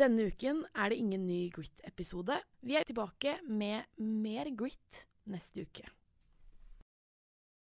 Denne uken er det ingen ny Grit-episode. Vi er tilbake med mer Grit neste uke.